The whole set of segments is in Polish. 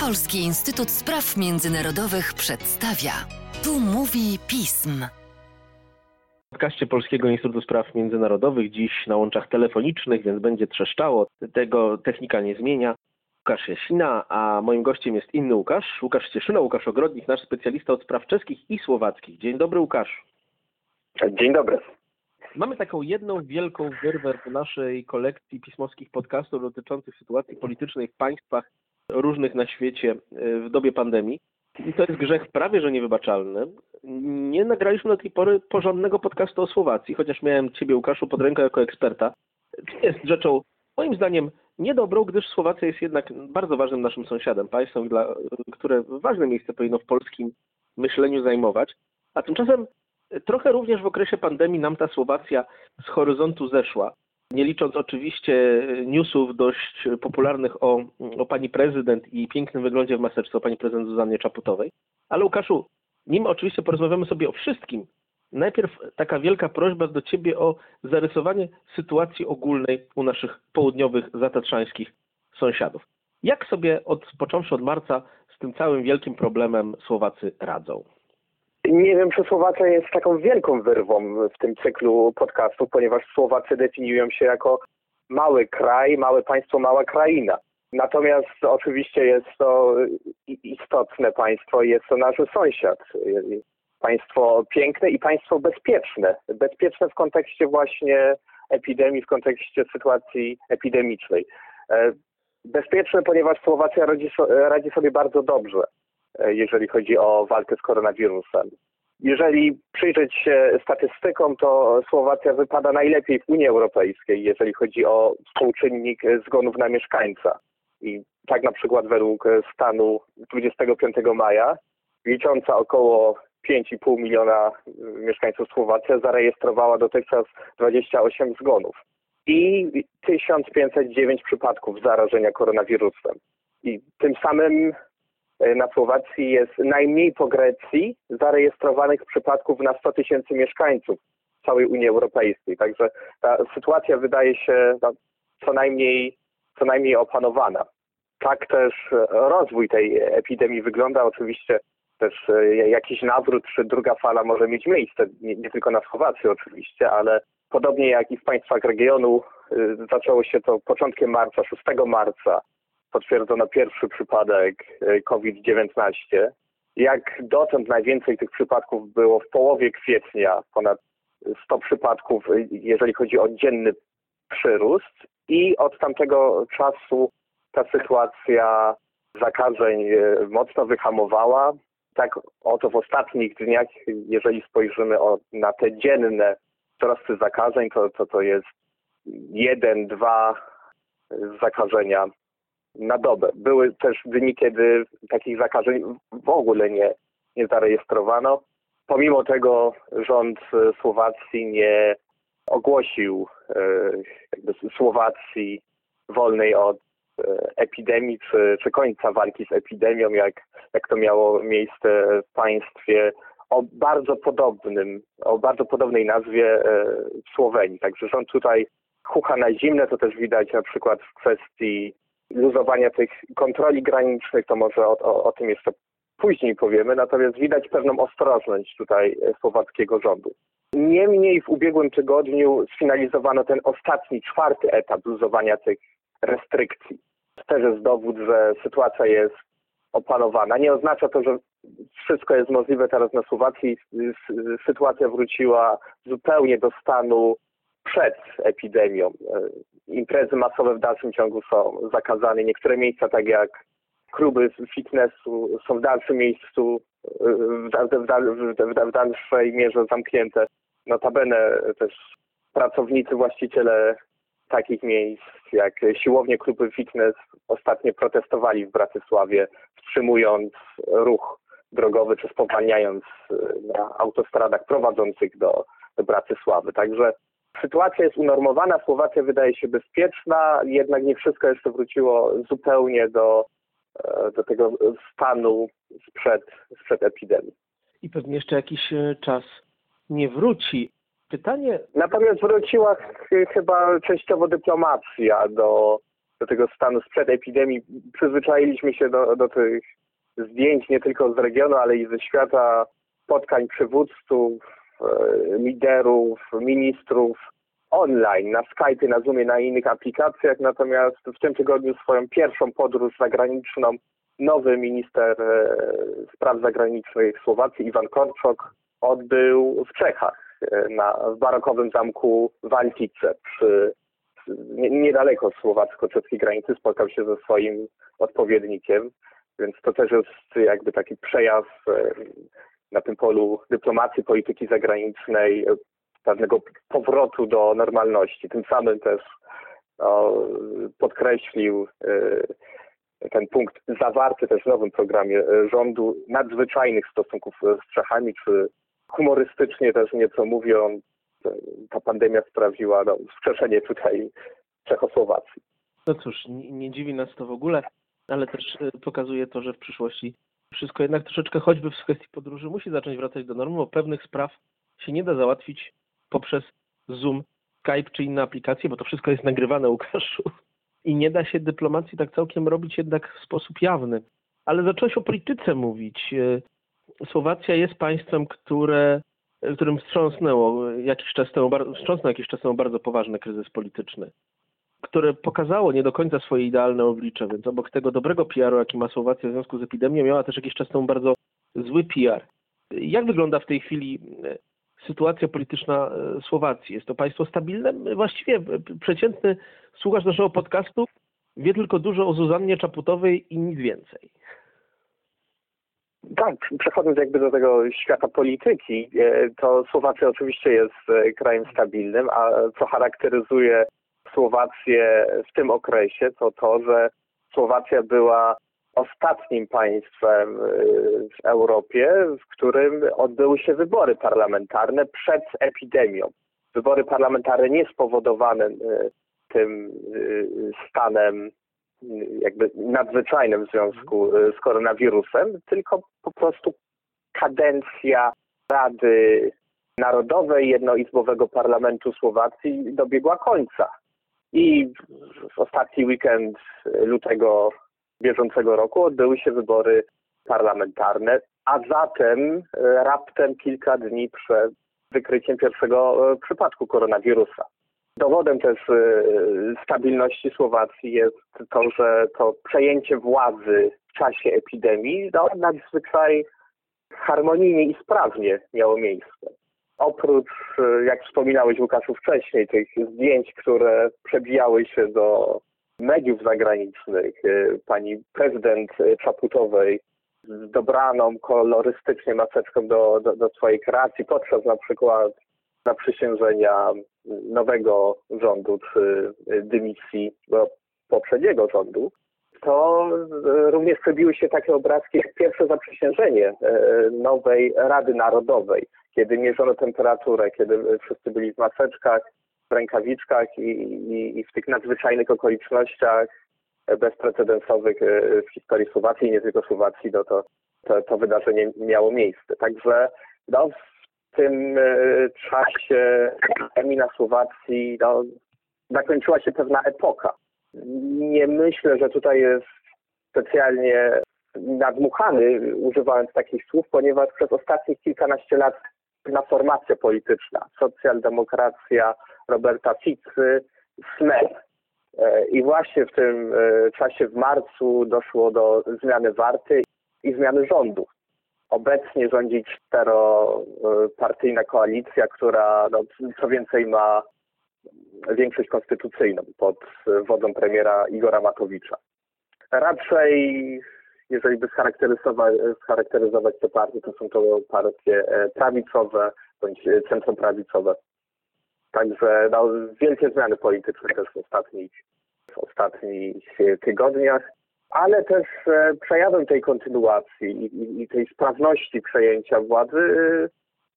Polski Instytut Spraw Międzynarodowych przedstawia. Tu mówi pism. W podcaście Polskiego Instytutu Spraw Międzynarodowych dziś na łączach telefonicznych, więc będzie trzeszczało. Tego technika nie zmienia. Łukasz Jasina, a moim gościem jest inny Łukasz, Łukasz Cieszyna, Łukasz Ogrodnik, nasz specjalista od spraw czeskich i słowackich. Dzień dobry Łukasz. Dzień dobry. Mamy taką jedną wielką wyrwę w naszej kolekcji pismowskich podcastów dotyczących sytuacji politycznej w państwach różnych na świecie e, w dobie pandemii. I to jest grzech prawie że niewybaczalny. Nie nagraliśmy do tej pory porządnego podcastu o Słowacji, chociaż miałem Ciebie, Łukaszu, pod ręką jako eksperta. Jest rzeczą, moim zdaniem, niedobrą, gdyż Słowacja jest jednak bardzo ważnym naszym sąsiadem, państwem, dla, które ważne miejsce powinno w polskim myśleniu zajmować. A tymczasem trochę również w okresie pandemii nam ta Słowacja z horyzontu zeszła nie licząc oczywiście newsów dość popularnych o, o pani prezydent i pięknym wyglądzie w maseczce, o pani prezydent Zuzannie Czaputowej. Ale Łukaszu, nim oczywiście porozmawiamy sobie o wszystkim, najpierw taka wielka prośba do ciebie o zarysowanie sytuacji ogólnej u naszych południowych, zatatrzańskich sąsiadów. Jak sobie od, począwszy od marca z tym całym wielkim problemem Słowacy radzą? Nie wiem, czy Słowacja jest taką wielką wyrwą w tym cyklu podcastów, ponieważ Słowacy definiują się jako mały kraj, małe państwo, mała kraina. Natomiast oczywiście jest to istotne państwo, jest to nasz sąsiad. Państwo piękne i państwo bezpieczne. Bezpieczne w kontekście właśnie epidemii, w kontekście sytuacji epidemicznej. E, bezpieczne, ponieważ Słowacja radzi, radzi sobie bardzo dobrze jeżeli chodzi o walkę z koronawirusem. Jeżeli przyjrzeć się statystykom, to Słowacja wypada najlepiej w Unii Europejskiej, jeżeli chodzi o współczynnik zgonów na mieszkańca. I tak na przykład według stanu 25 maja, licząca około 5,5 miliona mieszkańców Słowacja zarejestrowała dotychczas 28 zgonów i 1509 przypadków zarażenia koronawirusem. I tym samym E, na Słowacji jest najmniej po Grecji zarejestrowanych przypadków na 100 tysięcy mieszkańców całej Unii Europejskiej. Także ta sytuacja wydaje się no, co najmniej, co najmniej opanowana. Tak też rozwój tej epidemii wygląda. Oczywiście też e, jakiś nawrót czy druga fala może mieć miejsce, nie, nie tylko na Słowacji oczywiście, ale podobnie jak i w państwach regionu e, zaczęło się to początkiem marca, 6 marca potwierdzono pierwszy przypadek e, COVID-19. Jak dotąd najwięcej tych przypadków było w połowie kwietnia, ponad 100 przypadków, e, jeżeli chodzi o dzienny przyrost. I od tamtego czasu ta sytuacja zakażeń e, mocno wyhamowała. Tak oto w ostatnich dniach, jeżeli spojrzymy na te dzienne wzrosty zakażeń, to, to to jest jeden, dwa zakażenia na dobę. Były też dni, kiedy takich zakażeń w ogóle nie, nie zarejestrowano. Pomimo tego rząd Słowacji nie ogłosił e, jakby Słowacji wolnej od e, epidemii czy, czy końca walki z epidemią, jak, jak to miało miejsce w państwie o bardzo podobnym, o bardzo podobnej nazwie e, w Słowenii. Także rząd tutaj chucha na zimne, to też widać na przykład w kwestii luzowania tych kontroli granicznych, to może o, o, o tym jeszcze później powiemy, natomiast widać pewną ostrożność tutaj słowackiego rządu. Niemniej w ubiegłym tygodniu sfinalizowano ten ostatni, czwarty etap luzowania tych restrykcji. Też jest dowód, że sytuacja jest opanowana. Nie oznacza to, że wszystko jest możliwe teraz na Słowacji. Sytuacja wróciła zupełnie do stanu przed epidemią. E, imprezy masowe w dalszym ciągu są zakazane. Niektóre miejsca, tak jak kluby fitnessu, są w dalszym miejscu, e, w, w, w, dalszej mierze zamknięte. Notabene też pracownicy, właściciele takich miejsc jak siłownie, kluby fitness ostatnio protestowali w Bratysławie, wstrzymując ruch drogowy czy spowalniając e, na autostradach prowadzących do, do Bratysławy. Także Sytuacja jest unormowana, Słowacja wydaje się bezpieczna, jednak nie wszystko jeszcze wróciło zupełnie do, e, do tego stanu sprzed, sprzed epidemii. I pewnie jeszcze jakiś e, czas nie wróci. Pytanie. Natomiast wróciła chyba częściowo dyplomacja do do tego stanu sprzed epidemii. Przyzwyczailiśmy się do, do tych zdjęć nie tylko z regionu, ale i ze świata, spotkań przywódców, liderów, ministrów online, na Skype, na Zoomie, na innych aplikacjach. Natomiast w tym tygodniu swoją pierwszą podróż zagraniczną nowy minister e, spraw zagranicznych Słowacji, Iwan Korczok, odbył w Czechach, e, na, w barokowym zamku Waltice przy niedaleko słowacko-czeskiej granicy spotkał się ze swoim odpowiednikiem, więc to też jest jakby taki przejaw e, na tym polu dyplomacji, polityki zagranicznej, pewnego powrotu do normalności. Tym samym też no, podkreślił ten punkt zawarty też w nowym programie e, rządu nadzwyczajnych stosunków z Czechami, czy humorystycznie też nieco mówiąc, e, ta pandemia sprawiła no, wskrzeszenie tutaj Czechosłowacji. No cóż, nie, nie dziwi nas to w ogóle, ale też e, pokazuje to, że w przyszłości wszystko jednak troszeczkę choćby w kwestii podróży musi zacząć wracać do normy, bo pewnych spraw się nie da załatwić poprzez Zoom, Skype czy inne aplikacje, bo to wszystko jest nagrywane, Łukaszu i nie da się dyplomacji tak całkiem robić jednak w sposób jawny. Ale zacząłeś o polityce mówić. E, Słowacja jest państwem, które, którym wstrząsnęło jakiś czas temu, wstrząsnął jakiś czas temu bardzo poważny kryzys polityczny, które pokazało nie do końca swoje idealne oblicze, więc obok tego dobrego PR-u, jaki ma Słowacja w związku z epidemią, miała też jakiś czas temu bardzo zły PR. Jak wygląda w tej chwili e, sytuacja polityczna e, Słowacji. Jest to państwo stabilne. Właściwie przeciętny słuchacz naszego podcastu wie tylko dużo o Zuzannie Czaputowej i nic więcej. Tak, przechodząc jakby do tego świata polityki, e, to Słowacja oczywiście jest e, krajem stabilnym, a co charakteryzuje Słowację w tym okresie, to to, że Słowacja była ostatnim państwem y, w Europie, w którym odbyły się wybory parlamentarne przed epidemią. Wybory parlamentarne nie spowodowane y, tym y, stanem jakby nadzwyczajnym w związku z koronawirusem, tylko po prostu kadencja Rady Narodowej Jednoizbowego Parlamentu Słowacji dobiegła końca. I w ostatni weekend lutego bieżącego roku odbyły się wybory parlamentarne, a zatem e, raptem kilka dni przed wykryciem pierwszego e, przypadku koronawirusa. Dowodem też stabilności Słowacji jest to, że to przejęcie władzy w czasie epidemii no, nadzwyczaj harmonijnie i sprawnie miało miejsce. Oprócz, jak wspominałeś Łukaszu wcześniej, tych zdjęć, które przebijały się do mediów zagranicznych, y, pani prezydent Czaputowej z dobraną kolorystycznie maseczką do, do, do swojej kreacji podczas na przykład zaprzysiężenia nowego rządu czy dymisji poprzedniego rządu, to również przebiły się takie obrazki jak pierwsze zaprzysiężenie y, nowej Rady Narodowej, kiedy mierzono temperaturę, kiedy wszyscy byli w maseczkach, w rękawiczkach i, i, i w tych nadzwyczajnych okolicznościach bezprecedensowych e, w historii Słowacji i nie tylko Słowacji, no to, to, to wydarzenie miało miejsce. Także no, w tym e, czasie na Słowacji no, zakończyła się pewna epoka. Nie myślę, że tutaj jest specjalnie nadmuchany, używając takich słów, ponieważ przez ostatnich kilkanaście lat pewna formacja polityczna, socjaldemokracja Roberta Ficy, SMEP. E, I właśnie w tym e, czasie w marcu doszło do zmiany warty i zmiany rządu. Obecnie rządzi czteropartyjna koalicja, która no, co więcej ma większość konstytucyjną pod wodą premiera Igora Matowicza. Raczej, jeżeli by scharakteryzować, scharakteryzować te partie, to są to partie e, prawicowe bądź centroprawicowe. Także no, wielkie zmiany polityczne też w ostatnich, w ostatnich tygodniach, ale też e, przejawem tej kontynuacji i, i, tej sprawności przejęcia władzy e,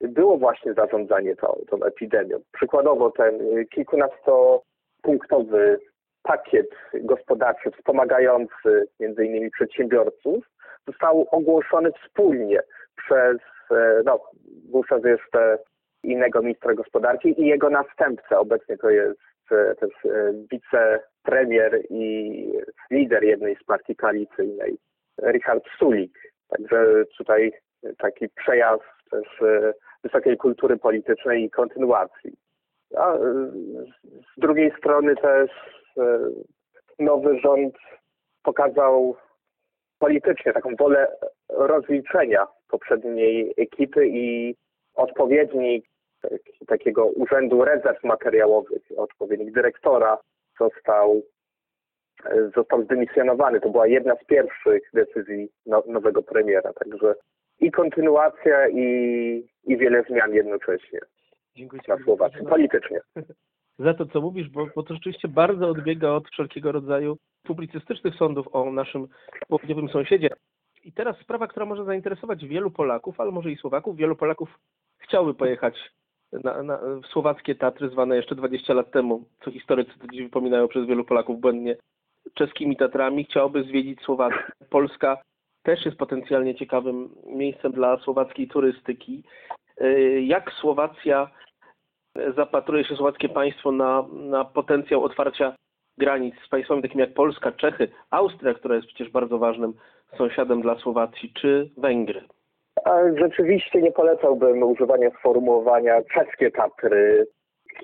było właśnie zarządzanie tą, tą epidemią. Przykładowo ten kilkunastopunktowy pakiet gospodarczy wspomagający między innymi przedsiębiorców został ogłoszony wspólnie przez, e, no, wówczas jeszcze innego ministra gospodarki i jego następcę. Obecnie to jest e, też e, premier i lider jednej z partii koalicyjnej, Richard Sulik. Także tutaj taki przejazd też e, wysokiej kultury politycznej i kontynuacji. A e, z drugiej strony też e, nowy rząd pokazał politycznie taką wolę rozliczenia poprzedniej ekipy i odpowiednik takiego Urzędu Rezerw Materiałowych, odpowiednik dyrektora został, został zdymisjonowany. To była jedna z pierwszych decyzji no, nowego premiera, także i kontynuacja i, i wiele zmian jednocześnie Dziękuję Ci na Słowacji, politycznie. za to, co mówisz, bo, bo to rzeczywiście bardzo odbiega od wszelkiego rodzaju publicystycznych sądów o naszym południowym sąsiedzie. I teraz sprawa, która może zainteresować wielu Polaków, ale może i Słowaków. Wielu Polaków chciały pojechać na, na, w słowackie Tatry, zwane jeszcze 20 lat temu, co historycy dziś wypominają przez wielu Polaków błędnie, czeskimi Tatrami. Chciałoby zwiedzić Słowację. Polska też jest potencjalnie ciekawym miejscem dla słowackiej turystyki. Y, Jak Słowacja zapatruje się słowackie państwo na, na potencjał otwarcia granic z państwami takimi jak Polska, Czechy, Austria, która jest przecież bardzo ważnym sąsiadem dla Słowacji, czy Węgry? Rzeczywiście nie polecałbym używania sformułowania czeskie Tatry,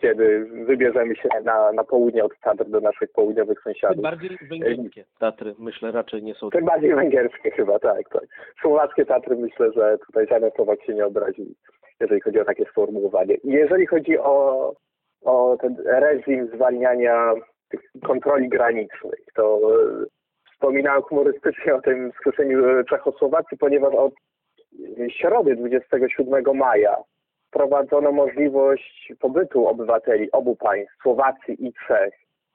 kiedy wybierzemy się na, na południe od Tatr do naszych południowych Tym sąsiadów. bardziej węgierskie Tatry, myślę, raczej nie są. Tym bardziej węgierskie chyba, tak, tak. Słowackie Tatry myślę, że tutaj żaden Słowak się nie obrazi, jeżeli chodzi o takie sformułowanie. Jeżeli chodzi o, o ten reżim zwalniania tych kontroli granicznych, to e, wspominałem humorystycznie o tym skruszeniu e, Czechosłowacji, ponieważ od środy 27 maja wprowadzono możliwość pobytu obywateli obu państw, Słowacji i Czech,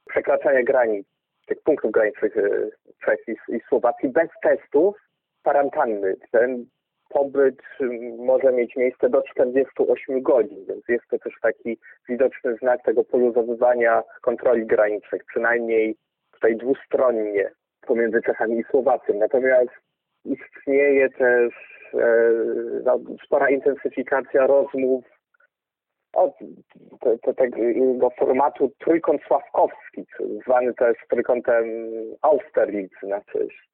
przekraczania granic, tych punktów granicznych e, Czech i, i Słowacji bez testów kwarantanny. Ten pobyt mm, może mieć miejsce do 48 godzin, więc jest to też taki widoczny znak tego poluzowywania kontroli granicznych, przynajmniej tutaj dwustronnie pomiędzy Czechami i Słowacją. Natomiast istnieje też no, spora intensyfikacja rozmów od te, te, tego formatu trójkąt sławkowski, zwany też trójkątem Austerlitz na cześć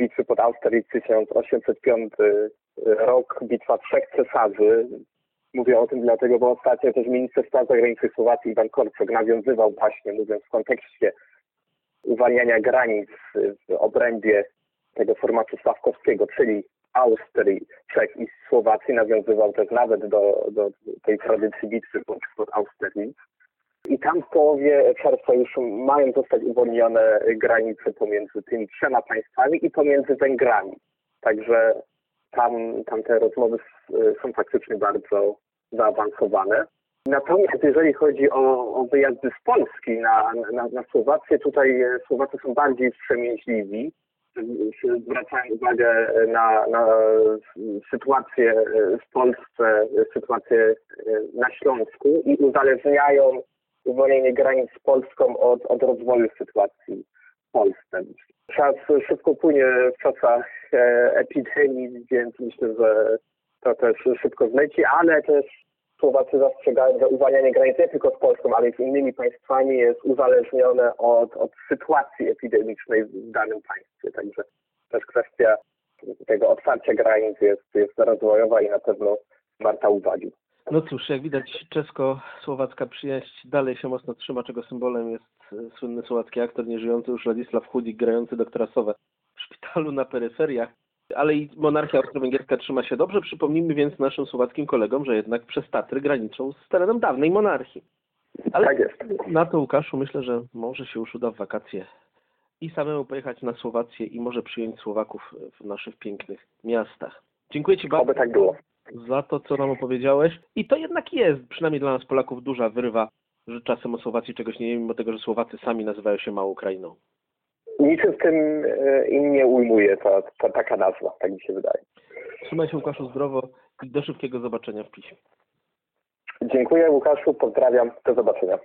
bitwy pod Austerlitz 1805 rok, bitwa trzech cesarzy. Mówię o tym dlatego, bo ostatnio też minister spraw zagranicznych Słowacji Iwan Korczok nawiązywał właśnie, mówiąc w kontekście uwalniania granic w obrębie tego formatu sławkowskiego, czyli Austrii, Czech i Słowacji, nawiązywał też nawet do, do tej tradycji bitwy pod, Austerlitz. I tam w połowie czerwca już mają zostać uwolnione granice pomiędzy tymi trzema państwami i pomiędzy Węgrami. Także tam, tam te rozmowy są faktycznie bardzo zaawansowane. Natomiast jeżeli chodzi o, o wyjazdy z Polski na, na, na Słowację, tutaj Słowacy są bardziej wstrzemięźliwi. Zwracają uwagę na, na sytuację w Polsce, sytuację na Śląsku i uzależniają uwolnienie granic z Polską od, od rozwoju sytuacji w Polsce. Czas szybko płynie w czasach e, epidemii, więc myślę, że to też szybko zleci, ale też Słowacy zastrzegają, że uwalnianie granic nie tylko z Polską, ale i z innymi państwami jest uzależnione od, od sytuacji epidemicznej w danym państwie. Także też kwestia tego otwarcia granic jest, jest rozwojowa i na pewno warta uwagi. No cóż, jak widać, czesko-słowacka przyjaźń dalej się mocno trzyma, czego symbolem jest e, słynny słowacki aktor nieżyjący już Ladisław Chudik, grający doktora Sowę w szpitalu na peryferiach. Ale i monarchia austro-węgierska trzyma się dobrze. Przypomnijmy więc naszym słowackim kolegom, że jednak przez Tatry graniczą z terenem dawnej monarchii. Ale Tak jest. na to, Łukaszu, myślę, że może się już uda w wakacje i samemu pojechać na Słowację i może przyjąć Słowaków w naszych pięknych miastach. Dziękuję Ci bardzo Oby tak było. za to, co nam opowiedziałeś. I to jednak jest, przynajmniej dla nas Polaków, duża wyrwa, że czasem o Słowacji czegoś nie wiemy, mimo tego, że Słowacy sami nazywają się małą Ukrainą. Niczym w tym e, im nie ujmuje ta, ta, taka nazwa, tak mi się wydaje. Trzymaj się, Łukaszu, zdrowo i do szybkiego zobaczenia w piśmie. Dziękuję Łukaszu, pozdrawiam, do zobaczenia.